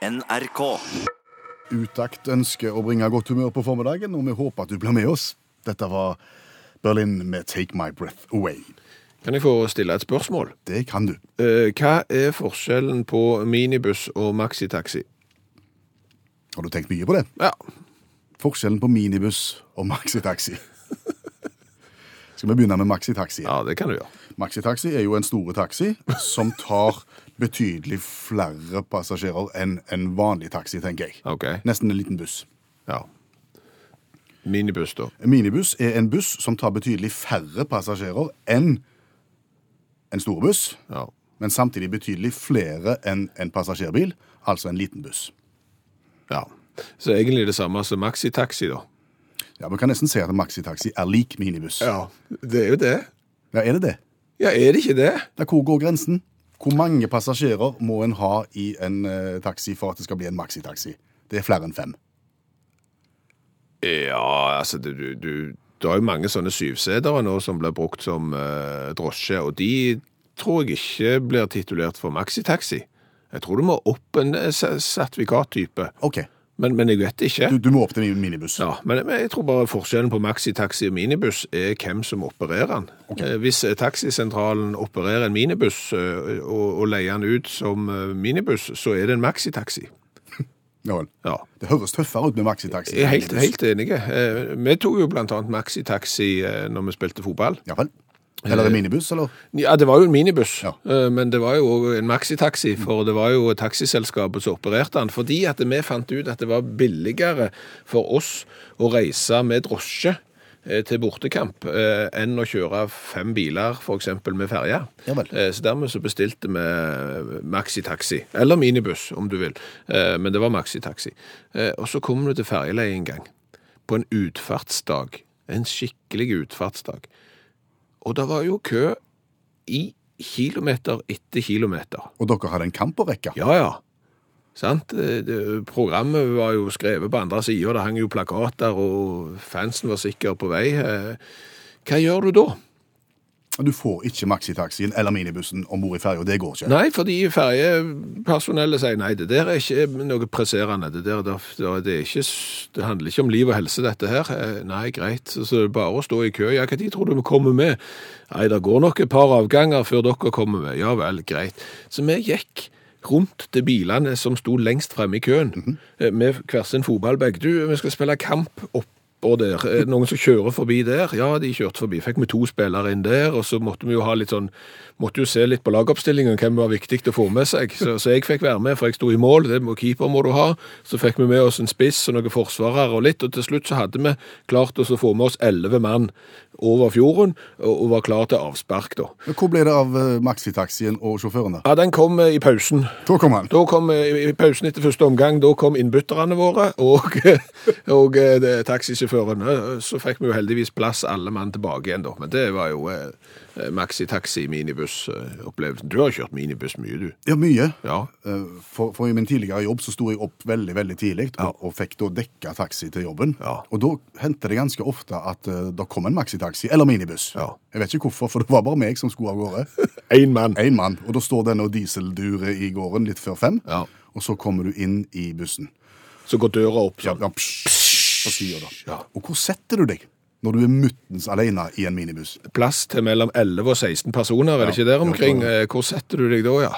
NRK. Utakt ønsker å bringe godt humør på formiddagen, og vi håper at du blir med oss. Dette var Berlin med Take My Breath Away. Kan jeg få stille et spørsmål? Det kan du. Eh, Hva er forskjellen på minibuss og maxitaxi? Har du tenkt mye på det? Ja, Forskjellen på minibuss og maxitaxi. Skal vi begynne med maxitaxi? ja det kan du gjøre. Maxitaxi er jo en store taxi som tar betydelig flere passasjerer enn en vanlig taxi, tenker jeg. Okay. Nesten en liten buss. ja. Minibuss, da. Minibuss er en buss som tar betydelig færre passasjerer enn en stor buss, Ja. men samtidig betydelig flere enn en passasjerbil, altså en liten buss. ja. Så egentlig det samme som maxitaxi, da. Ja, Vi kan nesten si at maxitaxi er lik minibuss. Ja, det er jo det. Ja, Er det det? Ja, er det ikke det? Da, hvor går grensen? Hvor mange passasjerer må en ha i en eh, taxi for at det skal bli en maxitaxi? Det er flere enn fem. Ja, altså, du, du, Det er jo mange sånne syvsetere nå som blir brukt som eh, drosje, og de tror jeg ikke blir titulert for maxitaxi. Jeg tror du må opp en eh, se- sertifikattype, OK, men, men jeg vet ikke. du, du må opp til min minibuss. Ja, men, men jeg tror bare forskjellen på maxitaxi og minibuss er hvem som opererer den. Okay. Hvis eh, taxisentralen opererer en minibuss eh, og, og leier den ut som eh, minibuss, så er det en maxitaxi. Ja. Ja. Det høres tøffere ut med maxitaxi. Jeg er helt, helt enig. Eh, Vi tok jo blant annet maxitaxi eh, når vi spilte fotball. Ja vel. Eller en minibuss, eller? Ja, det var jo en minibuss, Ja. eh, men det var jo en maxitaxi, for det var jo taxiselskapet som opererte den. Fordi at vi fant ut at det var billigere for oss å reise med drosje eh, til bortekamp eh, enn å kjøre fem biler, eksempel med ferje. Ja. Så dermed så bestilte vi maxitaxi, eller minibuss om du vil, men det var maxitaxi. Og så kom du til ferjeleie en gang, på en utfartsdag, en skikkelig utfartsdag. Og det var jo kø i kilometer etter kilometer. Og dere hadde en kamp å rekke? Ja, ja. Sant? Det, det, programmet var jo skrevet på andre sida, det hang jo plakater, og fansen var sikkert på vei. Eh, Hva gjør du da? Du får ikke maxitaxien eller minibussen om bord i ferja. Det går ikke. Nei, fordi ferjepersonellet sier nei, det der er ikke noe presserende. Det, der, det, er ikke, det handler ikke om liv og helse, dette her. Eh, Nei, greit. Så, bare å stå i kø. Ja, hva tror du vi kommer med? Nei, det går nok et par avganger før dere kommer med. Ja vel, greit. Så vi gikk rundt til bilene som sto lengst fremme i køen, eh, med hver sin fotballbag. Du, vi skal spille kamp oppå der. Eh, Noen som kjører forbi der? Ja, de kjørte forbi. Fikk vi to spillere inn der, og så måtte vi jo ha litt sånn Måtte jo se litt på lagoppstillingen, hvem var viktig å få med seg. Så, så jeg fikk være med, for jeg sto i mål. Det må keeper må du ha. Så fikk vi med oss en spiss og noen forsvarere og litt, og til slutt så hadde vi klart oss å få med oss elleve mann over fjorden, og, var klar til avspark, da. Hvor ble det av eh, maxitaxien og sjåførene? Ja, den kom eh, i pausen. Da kom han. Da kom, eh, I pausen etter første omgang da kom innbytterne våre og, og det- taxisjåføren. Eh, Så fikk vi jo heldigvis plass alle mann tilbake igjen, da. Men det var jo eh, maxi-taxi, minibuss-opplevelsen. Du har kjørt minibuss mye, du. Ja, mye. Ja. Eh, For, for i min tidligere jobb så sto jeg opp veldig veldig tidlig og, og fikk da dekka taxi til jobben. Ja. Og da hendte det ganske ofte at uh, det kom en maxitaxi eller minibuss. Ja. Jeg vet ikke hvorfor, for det var bare meg som skulle av gårde. Én mann. Én mann. Og da står den og dieseldurer i gården litt før fem. Ja. Og så kommer du inn i bussen. Så går døra opp Ja, sånn. ja, pss, på siden da. Ja. Og hvor setter du deg når du er muttens alene i en minibuss? Plass til mellom 11 og 16 personer, er det Ja, ikke der omkring? ja. Eh, Hvor setter du deg da, ja?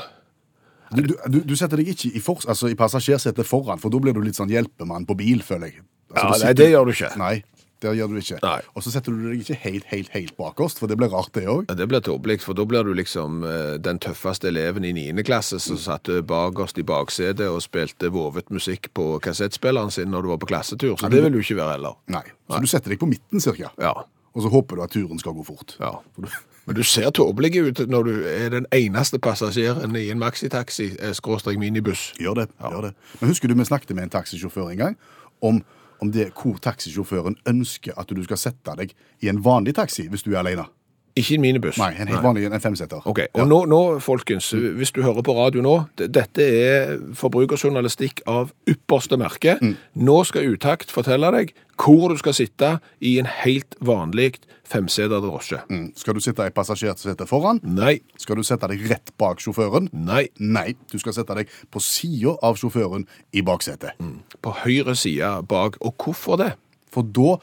Du, du, du, setter deg ikke i, for, altså, i passasjersetet foran, for da blir du litt sånn hjelpemann på bil, føler jeg. Altså, Ja, nei, det gjør du ikke. Nei, det gjør du ikke. Nei. Og så setter du deg ikke helt, helt, helt bakerst, for det blir rart det òg. Ja, Det blir tåpelig, for da blir du liksom eh, den tøffeste eleven i 9. klasse som satt eh, bakerst i baksetet og spilte vovet musikk på kassettspilleren sin når du var på klassetur. Så det vil du ikke være heller. Nei. Så du setter deg på midten cirka, Ja, og så håper du at turen skal gå fort. ja. Men du ser tåpelig ut når du er den eneste passasjeren i en maxitaxi, eh, skråstrek minibuss. Gjør det. gjør det. Men husker du vi snakket med en taxisjåfør en gang om, om det hvor taxisjåføren ønsker at du skal sette deg i en vanlig taxi hvis du er alene? Ikke en minibuss. Nei, en helt vanlig en femseter. Ok, og nå, nå, folkens, hvis du hører på radio nå, dette er forbrukerjournalistikk av ypperste merke. Nå skal Utakt fortelle deg hvor du skal sitte i en helt vanlig femseter drosje. Mm. Skal du sitte i passasjersetet foran? Nei, Skal du sette deg rett bak sjåføren? nei, Nei, du skal sette deg på sida av sjåføren i baksetet. på høyre side bak. Og hvorfor det? For da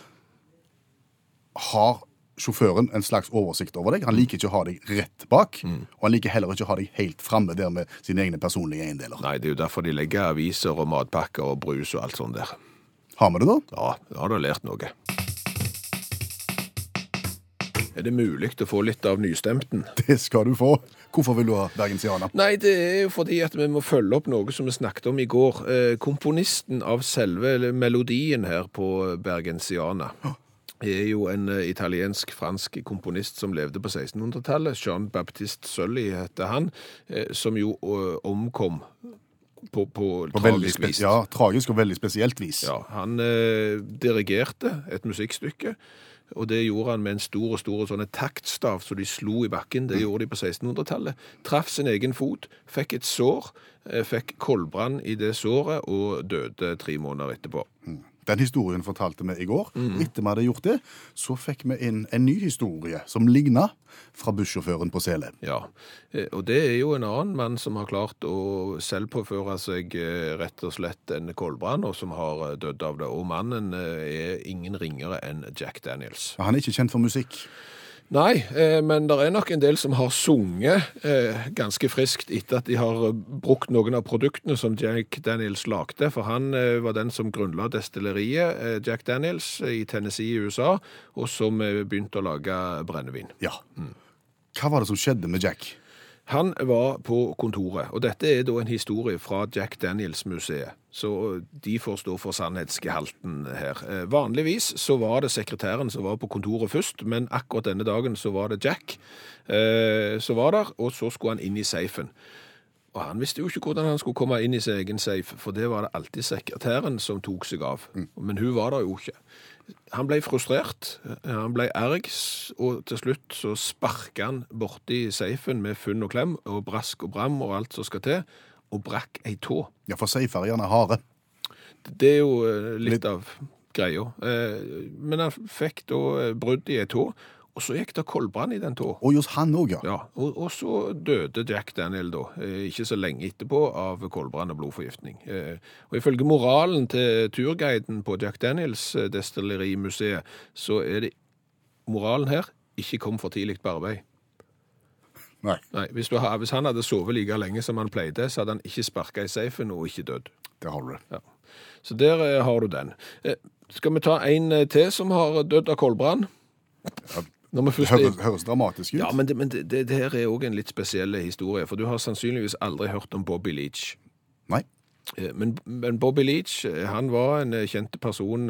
har sjåføren en slags oversikt over deg. Han liker ikke å ha deg rett bak, og han liker heller ikke å ha deg helt framme der med sine egne personlige eiendeler. Nei, det er jo derfor de legger aviser og matpakker og brus og alt sånt der. Har vi det da? Ja, da har du lært noe. Er det mulig å få litt av nystemten? Det skal du få. Hvorfor vil du ha Bergensiana? Nei, det er jo fordi at vi må følge opp noe som vi snakket om i går. Eh, komponisten av selve melodien her på Bergensiana er jo en eh, italiensk-fransk komponist som levde på 1600-tallet. Jean-Baptiste Sully heter han, eh, som jo eh, omkom på, på, På tragisk vis. ja, tragisk og veldig spesielt vis. Ja, han eh, dirigerte et musikkstykke, og det gjorde han med en stor og stor sånn taktstav som de slo i bakken. Det gjorde de på 1600-tallet. Traff sin egen fot, fikk et sår, fikk koldbrann i det såret og døde tre måneder etterpå. Den historien fortalte vi i går. Mm. Etter vi hadde gjort det, så fikk vi inn en ny historie som ligna fra bussjåføren på Sele. Ja, eh, og det er jo en annen mann som har klart å selv påføre seg eh, rett og slett en koldbrann, og som har eh, dødd av det. Og mannen er ingen ringere enn Jack Daniels. Han er ikke kjent for musikk. Nei, eh, men det er nok en del som har sunget eh, ganske friskt etter at de har eh, brukt noen av produktene som Jack Daniels lagde, for han eh, var den som grunnla destilleriet eh, Jack Daniels i Tennessee i USA, og som eh, begynte å lage brennevin. Ja. Hva var det som skjedde med Jack? Han var på kontoret, og dette er da en historie fra Jack Daniels-museet. Så de får stå for sannhetsgehalten her. Eh, Vanligvis så var det sekretæren som var på kontoret først, men akkurat denne dagen så var det Jack eh, som var der, og så skulle han inn i safen. Og han visste jo ikke hvordan han skulle komme inn i sin egen safe, for det var det alltid sekretæren som tok seg av. Men hun var der jo ikke. Han ble frustrert, han ble erg, og til slutt så sparket han borti safen med funn og klem, og brask og bram og alt som skal til, og brakk ei tå. Ja, for safer er gjerne harde. Det er jo eh, litt, Litt- av greia. Eh, Men han fikk da eh, brudd i ei tå, og så gikk det koldbrann i den tå. Og hos han òg, ja. Ja, og, og så døde Jack Daniel da, eh, ikke så lenge etterpå, av koldbrann og blodforgiftning. Eh, Og ifølge moralen til turguiden på Jack Daniels eh, destillerimuseet, så er det moralen her, ikke kom for tidlig på arbeid. Nei. Nei, hvis, du hvis han hadde sovet like lenge som han pleide, så hadde han ikke sparket i safen og ikke dødd. Det har du Ja. Så der har du den. Skal vi ta en til som har dødd av koldbrann? Vi Det høres, høres dramatisk ut. Ja, men, det, men det, det, her er òg en litt spesiell historie, for du har sannsynligvis aldri hørt om Bobby Leach. Nei. Eh, Men, men Bobby Leach eh, han var en eh, kjent person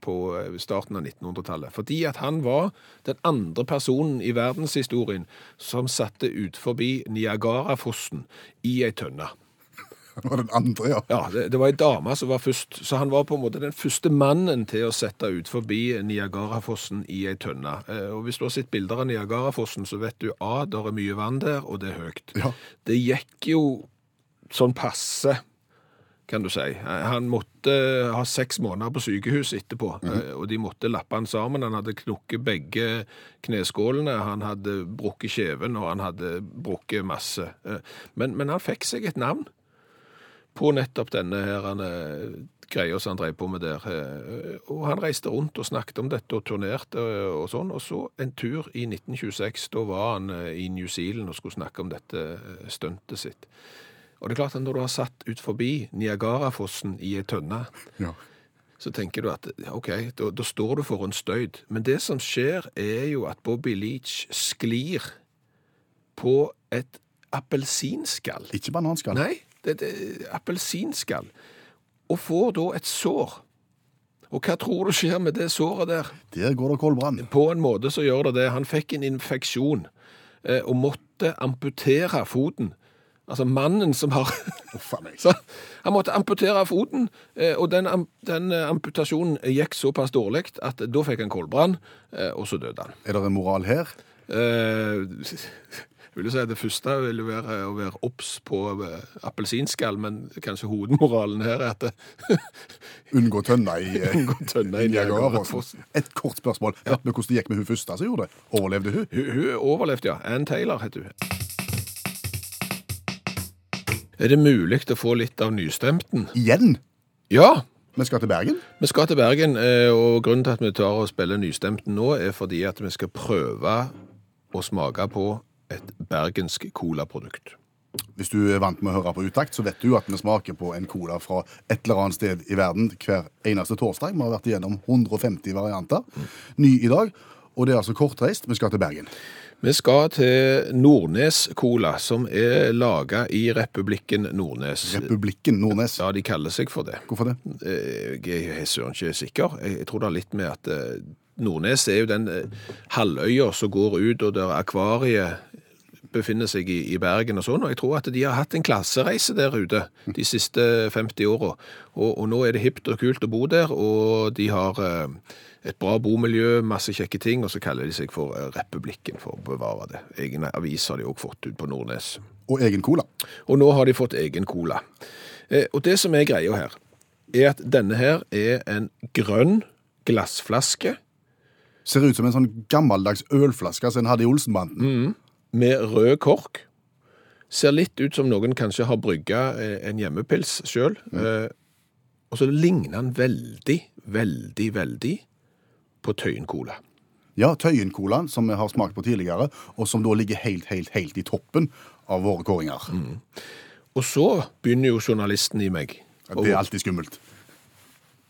på starten av 1900-tallet. Fordi at han var den andre personen i verdenshistorien som satte ut forbi Niagarafossen i ei tønne. Det var den andre, ja. Ja, det, det var ei dame som var først, så han var på en måte den første mannen til å sette ut forbi Niagarafossen i ei tønne. Eh, Og hvis du har sett bilder av Niagarafossen, så vet du A, det er mye vann der, og det er høyt. Ja. Det gikk jo sånn passe, kan du si. Eh, Han måtte ha seks måneder på sykehus etterpå, eh, og de måtte lappe han sammen. Han hadde knukket begge kneskålene, han hadde brukket kjeven, og han hadde brukket masse. Eh, Men, men han fikk seg et navn på nettopp denne her han, eh, greia som han drev på med der. Eh, Og han reiste rundt og snakket om dette og turnerte eh, og sånn. Og så en tur i 1926, da var han i New Zealand og skulle snakke om dette stuntet sitt. Og det er klart at når du har satt ut forbi Niagarafossen i ei tønne, ja. så tenker du at OK, da, da står du for en støyd. Men det som skjer, er jo at Bobby Leach sklir på et appelsinskall. Ikke bananskall. Nei, appelsinskall. Og får da et sår. Og hva tror du skjer med det såret der? Der går det koldbrann. På en måte så gjør det det. Han fikk en infeksjon eh, og måtte amputere foten. Altså mannen som har så Han måtte amputere foten, eh, og den, den eh, amputasjonen gikk såpass dårlig at da fikk han koldbrann, eh, og så døde han. Er det en moral her? Eh, vil si Det første vil være å være obs på eh, appelsinskall, men kanskje hovedmoralen her er at det, Unngå tønna i eh, i Niagarafossen. Et kort spørsmål. Vet vi hvordan det gikk med hun første som gjorde det? Overlevde hun? hun, hun overlevde, ja. Ann Taylor heter hun. Er det mulig å få litt av nystemten? Igjen? Ja, Vi skal til Bergen? Vi skal til Bergen, eh, og grunnen til at vi tar og spiller nystemten nå, er fordi at vi skal prøve å smake på et bergensk colaprodukt. Hvis du er vant med å høre på Utakt, så vet du at vi smaker på en cola fra et eller annet sted i verden hver eneste torsdag. Vi har vært igjennom 150 varianter. Ny i dag. Og det er altså kortreist. Vi skal til Bergen. Vi skal til Nordnes Cola, som er laga i Republikken Nordnes. Republikken Nordnes. Ja, de kaller seg for det. Hvorfor det? Eh, Jeg er søren ikke sikker. Jeg tror det har litt med at eh, Nordnes er jo den eh, halvøya som går ut, og der akvariet befinner seg i, i Bergen og sånn, og jeg tror at de har hatt en klassereise der ute de siste 50 åra. Og, og nå er det hipt og kult å bo der, og de har eh, et bra bomiljø, masse kjekke ting, og så kaller de seg for eh, Republikken for å bevare det. Egen avis har de òg fått ut på Nordnes. Og egen cola. Og nå har de fått egen cola. Eh, og det som er greia her, er at denne her er en grønn glassflaske Ser ut som en sånn gammeldags ølflaske som en hadde i Olsenbanden. Med rød kork. Ser litt ut som noen kanskje har brygga eh, en hjemmepils sjøl. Eh, og så ligner han veldig, veldig, veldig på Tøyen Cola. Ja, Tøyen-colaen, som vi har smakt på tidligere, og som da ligger helt, helt, helt i toppen av våre kåringer. Og så begynner jo journalisten i meg Det er alltid skummelt.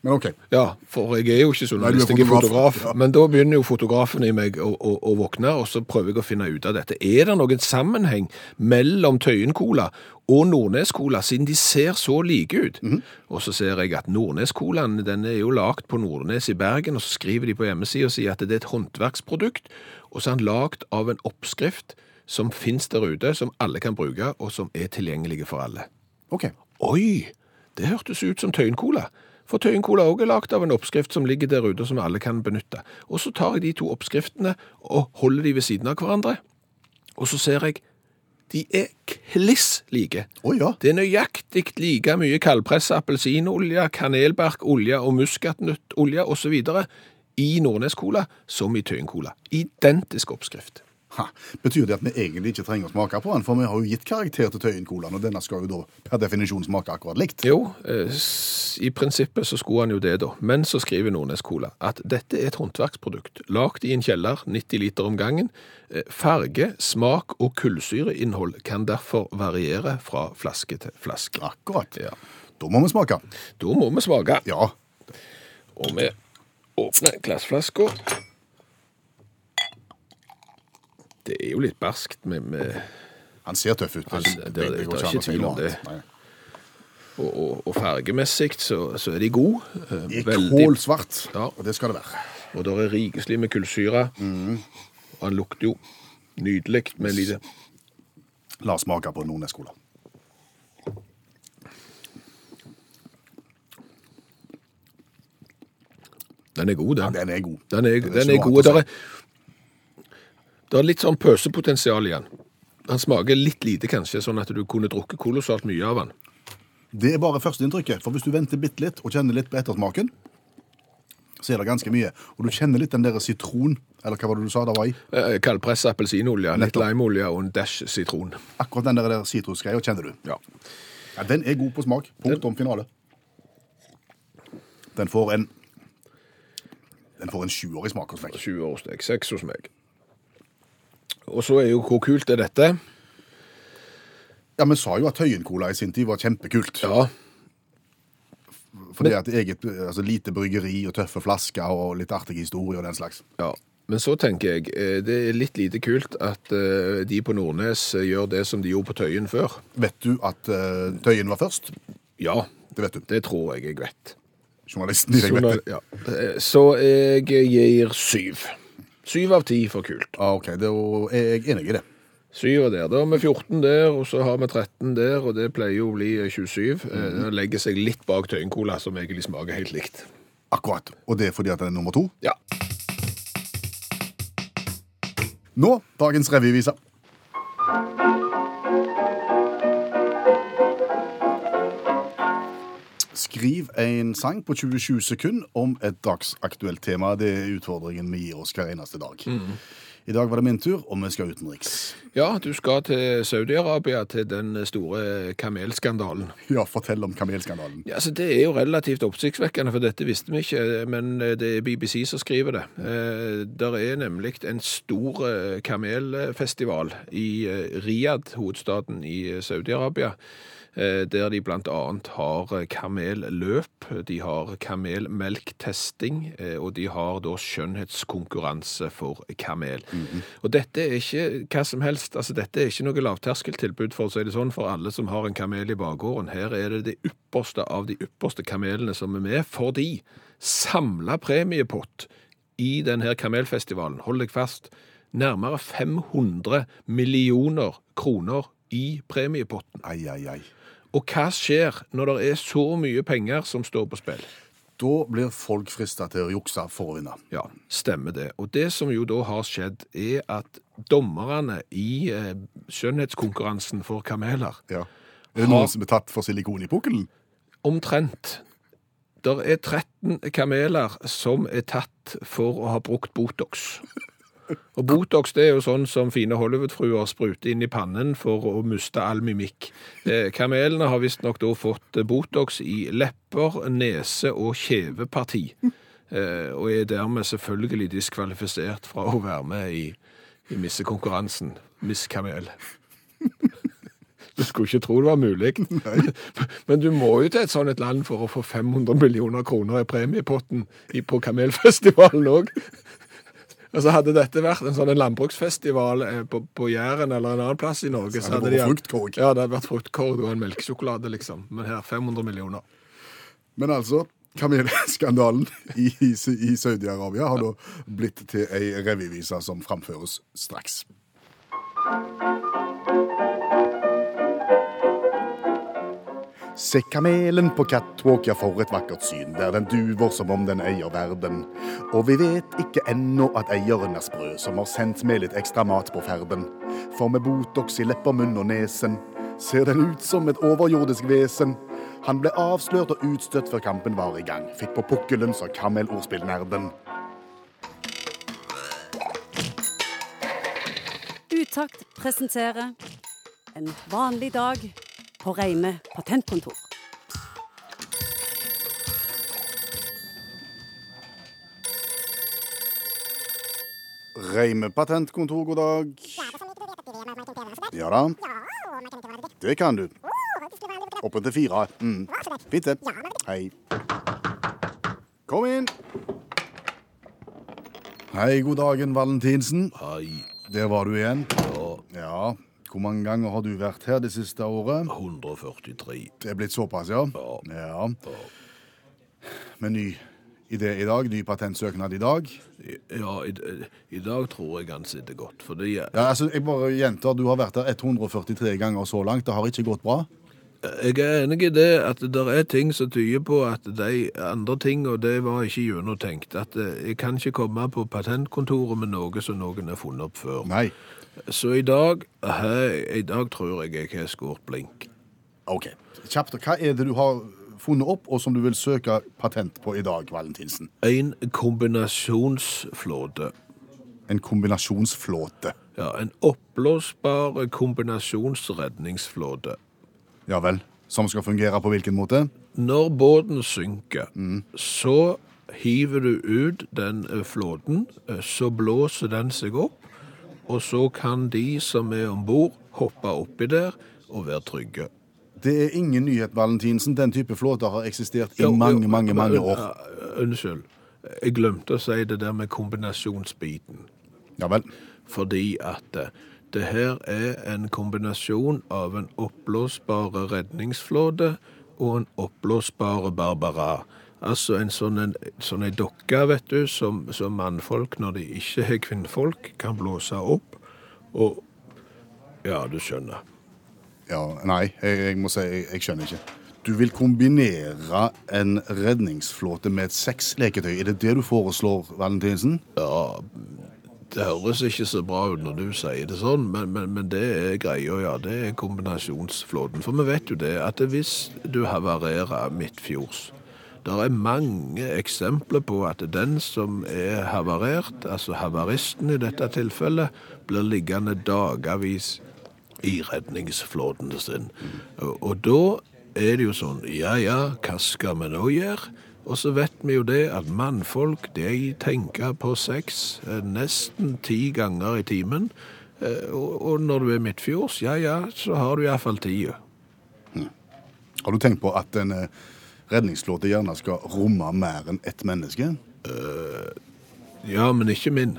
Men OK. Ja, for jeg er jo ikke journalist, jeg er fotograf. Ja. Men da begynner jo fotografen i meg å, å, å våkne, og så prøver jeg å finne ut av dette. Er det noen sammenheng mellom Tøyen Cola og Nordnes Cola, siden de ser så like ut? Mhm. Og så ser jeg at Nordnes Colaen den er jo lagd på Nordnes i Bergen, og så skriver de på hjemmesida sier at det er et håndverksprodukt, og så er den lagd av en oppskrift som fins der ute, som alle kan bruke, og som er tilgjengelige for alle. ok. Oi, det hørtes ut som Tøyen Cola. Cola er lagt av en oppskrift som ligger der ute, som alle kan benytte. Og så tar jeg de to oppskriftene og holder de ved siden av hverandre. Og så ser jeg, de er kliss like. Oh, ja. Det er nøyaktig like mye kaldpressa appelsinolje, kanelbarkolje og muskatnøttolje osv. i Nordnes Cola som i Tøyen Cola. Identisk oppskrift. Ha. Betyr det at vi egentlig ikke trenger å smake på den? For vi har jo gitt karakter til Tøyen-colaen, og denne skal jo da per definisjon smake akkurat likt. Jo, eh, i prinsippet så skulle han jo det da. Men så skriver Nordnes Cola at dette er et håndverksprodukt, lagt i en kjeller, 90 liter om gangen. Eh, Farge, smak og kullsyreinnhold kan derfor variere fra flaske til flaske. Akkurat. Ja. Da må vi smake. Da må vi smake, Ja. og vi åpner glassflaska. Det er jo litt barskt med, med Han ser tøff ut. Ser- det- det- det går ikke an å si noe annet. Nei. og, og, og fargemessig så, så er de gode. Eh, Det er kålsvart, Ja. og det skal det være. Og det er rikelig med kullsyre. Mm. han lukter jo nydelig med lite La oss smake på noen Cola. Den er god, Ja, den. den er god. Den er, den er god. Å er, litt sånn pøsepotensial i den. Han smaker litt lite, kanskje, sånn at du kunne drukket kolossalt mye av den. Det er bare førsteinntrykket. For hvis du venter bitte litt og kjenner litt på ettersmaken, så er det ganske mye. Og du kjenner litt den der sitron, eller hva var det du sa det var i? Eh, Kaldpressa appelsinolje, litt limeolje og en dash sitron. Akkurat den der, sitrusgreia kjenner du. Ja. Ja, Den er god på smak. Punktum finale. Den får en Den får en sjuårig smak hos meg. 20 år hos deg, 6 hos meg. Og så er jo hvor kult er dette? Ja, Vi sa jo at Høyen-cola i sin tid var kjempekult. Ja, Fordi at eget altså, lite bryggeri og tøffe flasker og litt artig historie og den slags. Ja, men så tenker jeg, eh, det er litt lite kult at eh, de på Nordnes eh, gjør det som de gjorde på Tøyen før. Vet du at Tøyen var først? Ja, Det vet du. det tror jeg jeg vet. Journalisten i deg vet det. Ja. Så jeg gir syv. Syv av ti for kult. Ah, ok, da er jeg enig i det. Syv av der. Da har vi 14 der, og så har vi 13 der, og det pleier jo å bli eh, 27. Eh, Den legger seg litt bak tøyencola, som egentlig smaker helt likt. Akkurat. Og det er fordi at den er nummer to? Ja. Nå dagens revyvise. Skriv en sang på 27 sekunder om et dagsaktuelt tema. Det er utfordringen vi gir oss hver eneste dag. I dag var det min tur, og vi skal utenriks. Ja, du skal til Saudi-Arabia, til den store kamelskandalen. Ja, fortell om kamelskandalen. Ja, altså Det er jo relativt oppsiktsvekkende, for dette visste vi ikke, men det er BBC som skriver det. Eh, Der er nemlig en stor eh, kamelfestival i eh, Riyadh, hovedstaden i eh, Saudi-Arabia, eh, der de annet har eh, kamelløp, de har kamelmelktesting, eh, og de har da skjønnhetskonkurranse for kamel. Og dette er ikke hva som helst, altså dette er ikke noe lavterskeltilbud for å si det sånn, for alle som har en kamel i bakgården. Her er det det ypperste av de ypperste kamelene som er med, fordi samla premiepott i denne kamelfestivalen, hold deg fast, nærmere 500 millioner kroner i premiepotten. Ai, ai, ai. Og hva skjer når det er så mye penger som står på spill? Da blir folk frista til å jukse for å vinne. Ja, stemmer det. Og det som jo da har skjedd, er at dommerne i eh, skjønnhetskonkurransen for kameler Ja. Er det noen som er tatt for silikon i pukkelen? omtrent Der er 13 kameler som er tatt for å ha brukt Botox. Og Botox det er jo sånn som fine Hollywood-fruer spruter inn i pannen for å miste all mimikk. Eh, kamelene har visstnok da fått eh, Botox i lepper, nese og kjeveparti. Eh, og er dermed selvfølgelig diskvalifisert fra å være med i, i missekonkurransen. Miss Kamel. Du skulle ikke tro det var mulig. Men du må jo til et sånt land for å få 500 millioner kroner i premiepotten på Kamelfestivalen òg. Altså Hadde dette vært en sånn en landbruksfestival eh, på, på Jæren eller en annen plass i Norge, Så hadde det vært fruktkorg. Ja, det hadde vært fruktkorg og en melkesjokolade, liksom. Men her 500 millioner. Men altså, kamelskandalen i, i, i Saudi-Arabia har da blitt til ei revyvise som framføres straks. Se kamelen på catwalk, ja for et vakkert syn, der den duver som om den eier verden. Og vi vet ikke ennå at eieren er sprø, som har sendt med litt ekstra mat på ferden. For med Botox i lepper, munn og nesen ser den ut som et overjordisk vesen. Han ble avslørt og utstøtt før kampen var i gang. Fikk på pukkelen, sa kamelordspillnerden. Utakt presenterer En vanlig dag på Reime patentkontor. Reime patentkontor, god dag. Ja da, det kan du. Oppe til fire. Mm. Fint det. Hei. Kom inn. Hei, god dagen, Valentinsen. Hei, Der var du igjen. Ja, hvor mange ganger har du vært her det siste året? 143. Det er blitt såpass, ja? Ja. Ja. Med ny idé i dag, ny patentsøknad i dag. Ja, i, i dag tror jeg han sitter godt, fordi jeg, Ja, altså, jeg bare gjentar, du har vært her 143 ganger så langt. Det har ikke gått bra. jeg er enig i det at det er ting som tyder på at de andre ting, og det var ikke gjennomtenkt, at eh, jeg kan ikke komme på patentkontoret med noe som noen har funnet opp før. Nei. Så i dag, hei, i dag tror jeg jeg har skåret blink. OK. Kjapt, hva er det du har funnet opp, og som du vil søke patent på i dag, Valentinsen? En kombinasjonsflåte. En kombinasjonsflåte. Ja, en oppblåsbar kombinasjonsredningsflåte. Ja vel. Som skal fungere på hvilken måte? Når båten synker, så hiver du ut den eh, flåten, eh, så blåser den seg opp, og så kan de som er om bord, hoppe oppi der og være trygge. Det er ingen nyhet, Valentinsen. Den type flåter har eksistert i mange, mange, mange år. Unnskyld. Jeg glemte å si det der med kombinasjonsbiten. Ja vel. Fordi at eh, det her er en kombinasjon av en oppblåsbare redningsflåte og en oppblåsbare Barbara. Altså en sånn en, sånn en dokke, vet du, som, som mannfolk, når de ikke har kvinnfolk, kan blåse opp. Og ja, du skjønner. Ja, nei, jeg, jeg må si jeg, jeg skjønner ikke. Du vil kombinere en redningsflåte med et sexleketøy. Er det det du foreslår, Valentinsen? Ja, Det høres ikke så bra ut når du sier det sånn, men, men, men det er greia, ja. Det er kombinasjonsflåten. For vi vet jo det, at hvis du havarerer midtfjords, det er mange eksempler på at den som er havarert, altså havaristen i dette tilfellet, blir liggende dagavis i redningsflåten sin. Og, da er det jo sånn, ja ja, hva skal vi nå gjøre? Og så vet vi jo det at mannfolk de tenker på sex eh, nesten ti ganger i timen. Eh, Og, når du er midtfjords, ja ja, så har du iallfall tida. Har du tenkt på at en eh, redningsflåte gjerne skal romme mer enn ett menneske? Ja, men ikke min.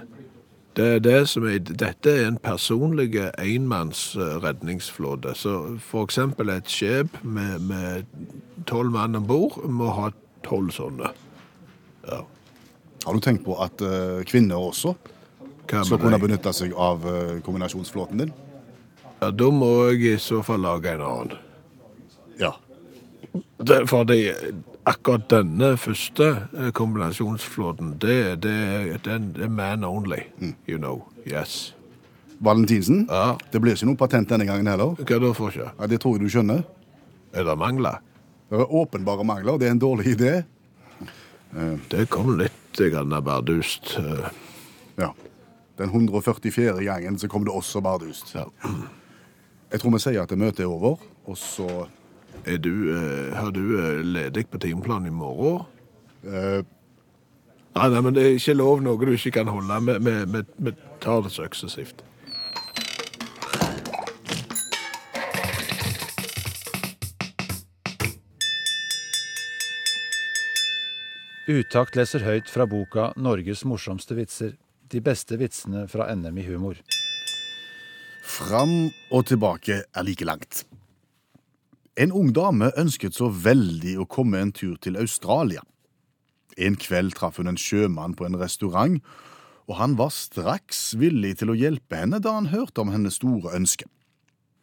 Det er det som er, dette er en personlig enmanns eh. Så eksempel et skip med, med tolv mann om bord må ha tolv sånne. Ja. Har du tenkt på at uh, kvinner også skal kunne benytte seg av uh, kombinasjonsflåten din? Ja, da må jeg i så fall lage en annen. Ja. Det, fordi akkurat denne første eh, kombinasjonsflåten, det, det, den, det er man only, you know. Yes. Valentinsen? Ja. Det blir ikke noe patent denne gangen heller. Hva da for ikke? Ja, det tror jeg du skjønner. Er det mangler? Det er åpenbare mangler. Det er en dårlig idé. Det kom litt grann bardust. eh, Ja. Den 144. gangen så kom det også bardust. Ja. Jeg tror vi sier at møtet er over, og så Er du, eh, har du eh, ledig på timeplanen i morgen? Uh, Nei, nei, men det er ikke lov noe du ikke kan holde. med vi tar det suksessivt. Utakt leser høyt fra boka 'Norges morsomste vitser'. De beste vitsene fra NM i humor. Fram og tilbake er like langt. En ung dame ønsket så veldig å komme en tur til Australia. En kveld traff hun en sjømann på en restaurant, og han var straks villig til å hjelpe henne da han hørte om hennes store ønske.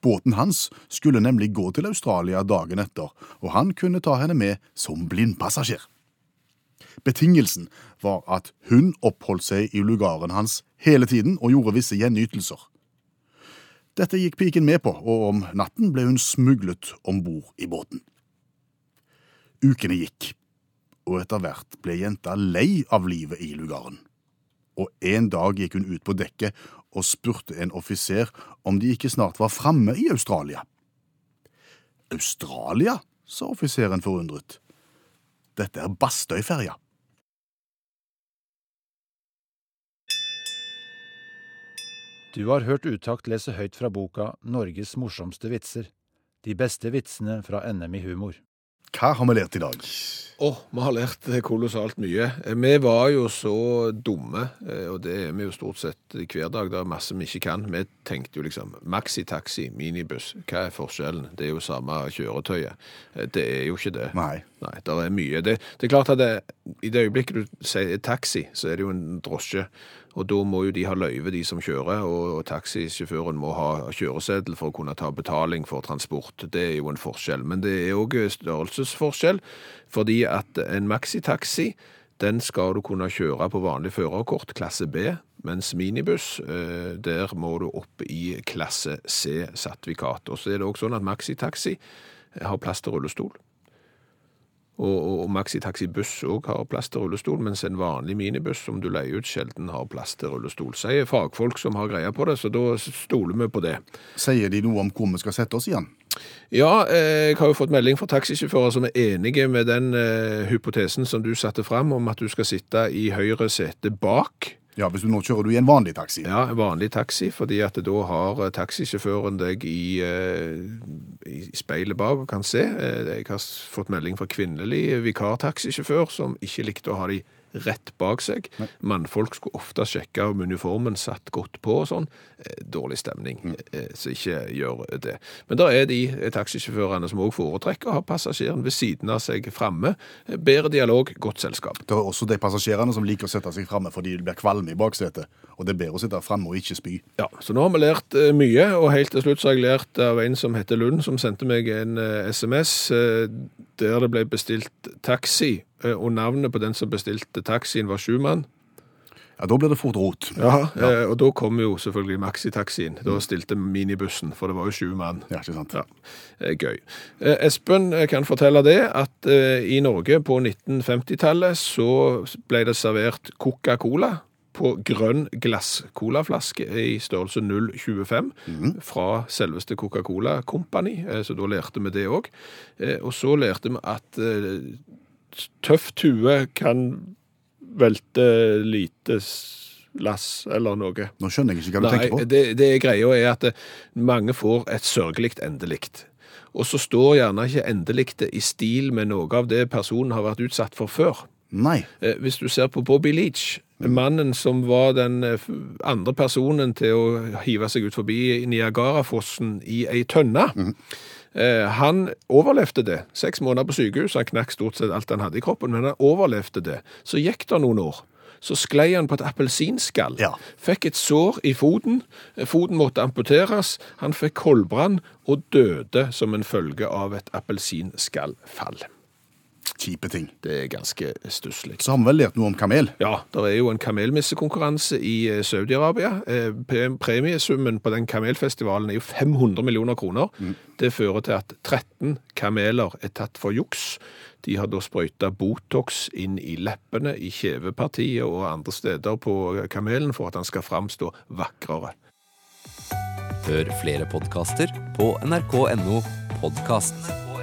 Båten hans skulle nemlig gå til Australia dagen etter, og han kunne ta henne med som blindpassasjer. Betingelsen var at hun oppholdt seg i lugaren hans hele tiden og gjorde visse gjenytelser. Dette gikk piken med på, og om natten ble hun smuglet om bord i båten. Ukene gikk, og etter hvert ble jenta lei av livet i lugaren. Og en dag gikk hun ut på dekket og spurte en offiser om de ikke snart var framme i Australia. Australia? sa offiseren forundret. Dette er Bastøyferja. Du har hørt Utakt lese høyt fra boka 'Norges morsomste vitser'. De beste vitsene fra NM i humor. Hva har vi lært i dag? Å, vi har lært kolossalt mye. Eh, Vi var jo så dumme, eh, og det er vi jo stort sett hver dag. Det er masse vi ikke kan. Vi tenkte jo liksom maxitaxi, minibuss. Hva er forskjellen? Det er jo samme kjøretøyet. Eh, Det er jo ikke det. Nei. Nei, det er mye. Det, det er klart at det, i det øyeblikket du sier taxi, så er det jo en drosje. Og da må jo de ha løyve, de som kjører, og, taxisjåføren må ha kjøreseddel for å kunne ta betaling for transport. Det er jo en forskjell. Men det er òg størrelsesforskjell, fordi at en maxitaxi, den skal du kunne kjøre på vanlig førerkort, klasse B, mens minibuss, eh, der må du opp i klasse C-sertifikat. Og så er det òg sånn at maxitaxi har plass til rullestol. Og, og, og maxitaxibuss òg har plass til rullestol, mens en vanlig minibuss som du leier ut, sjelden har plass til rullestol. Sier fagfolk som har greie på det, så da stoler vi på det. Sier de noe om hvor vi skal sette oss igjen? Ja, eh, jeg har jo fått melding fra taxisjåfører som er enige med den eh, hypotesen som du satte fram, om at du skal sitte i høyre sete bak. Ja, hvis du nå kjører du i en vanlig taxi. Ja, en vanlig taxi, fordi at da har eh, taxisjåføren deg i, eh, i speilet bak og kan se. Eh, Jeg har fått melding fra kvinnelig vikartaxisjåfør som ikke likte å ha de rett bak seg. Mannfolk skulle ofte sjekke om uniformen satt godt på og sånn. Eh, Dårlig stemning, mm. så ikke gjør det. Men da er de eh, taxisjåførene som også foretrekker å ha passasjeren ved siden av seg framme. Eh, Bedre dialog, godt selskap. Det er også de passasjerene som liker å sette seg framme fordi de blir kvalme i baksetet. Og det er bedre å sitte framme og ikke spy. Ja, så nå har vi lært eh, mye, og helt til slutt så har jeg lært av en som heter Lund, som sendte meg en eh, SMS eh, der det ble bestilt taxi, eh, og navnet på den som bestilte taxien var Schumann. Ja, Da blir det fort rot. Ja, ja. Og da kom jo selvfølgelig maxitaxien. Da stilte minibussen, for det var jo sju mann. Ja, ikke sant? Ja, eh, Gøy. Eh, Espen eh, kan fortelle det at eh, i Norge på 1950-tallet så ble det servert Coca-Cola på grønn glass-colaflaske i størrelse 0,25 fra selveste Coca-Cola Company, eh, så da lærte vi det òg. Og så lærte vi at tøft tøff tue kan velte lite lass eller noe. Nå skjønner jeg ikke hva du Nei, tenker på. det, det greia er at eh, mange får et sørgelig endelikt. Og så står gjerne ikke endeligte i stil med noe av det personen har vært utsatt for før. Nei. Eh, Hvis du ser på Bobby Leach, mannen som var den eh, andre personen til å hive seg ut forbi Niagarafossen i ei tønne, Mm. han overlevde det. Seks måneder på sykehus, han knakk stort sett alt han hadde i kroppen, men han overlevde det. Så gikk det noen år. Så sklei han på et appelsinskall. Ja. Fikk et sår i foten. Eh, Foten måtte amputeres. Han fikk koldbrann og døde som en følge av et appelsinskallfall. Kjipe ting. Det er ganske stusslig. Så har vi vel lært noe om kamel. Ja, det er jo en kamelmissekonkurranse i eh, Saudi-Arabia. Eh, Premiesummen på den kamelfestivalen er jo 500 millioner kroner. Det fører til at 13 kameler er tatt for juks. De har da sprøyta Botox inn i leppene, i kjevepartiet og andre steder på kamelen for at han skal framstå vakrere. Hør flere podkaster på nrk.no podkast.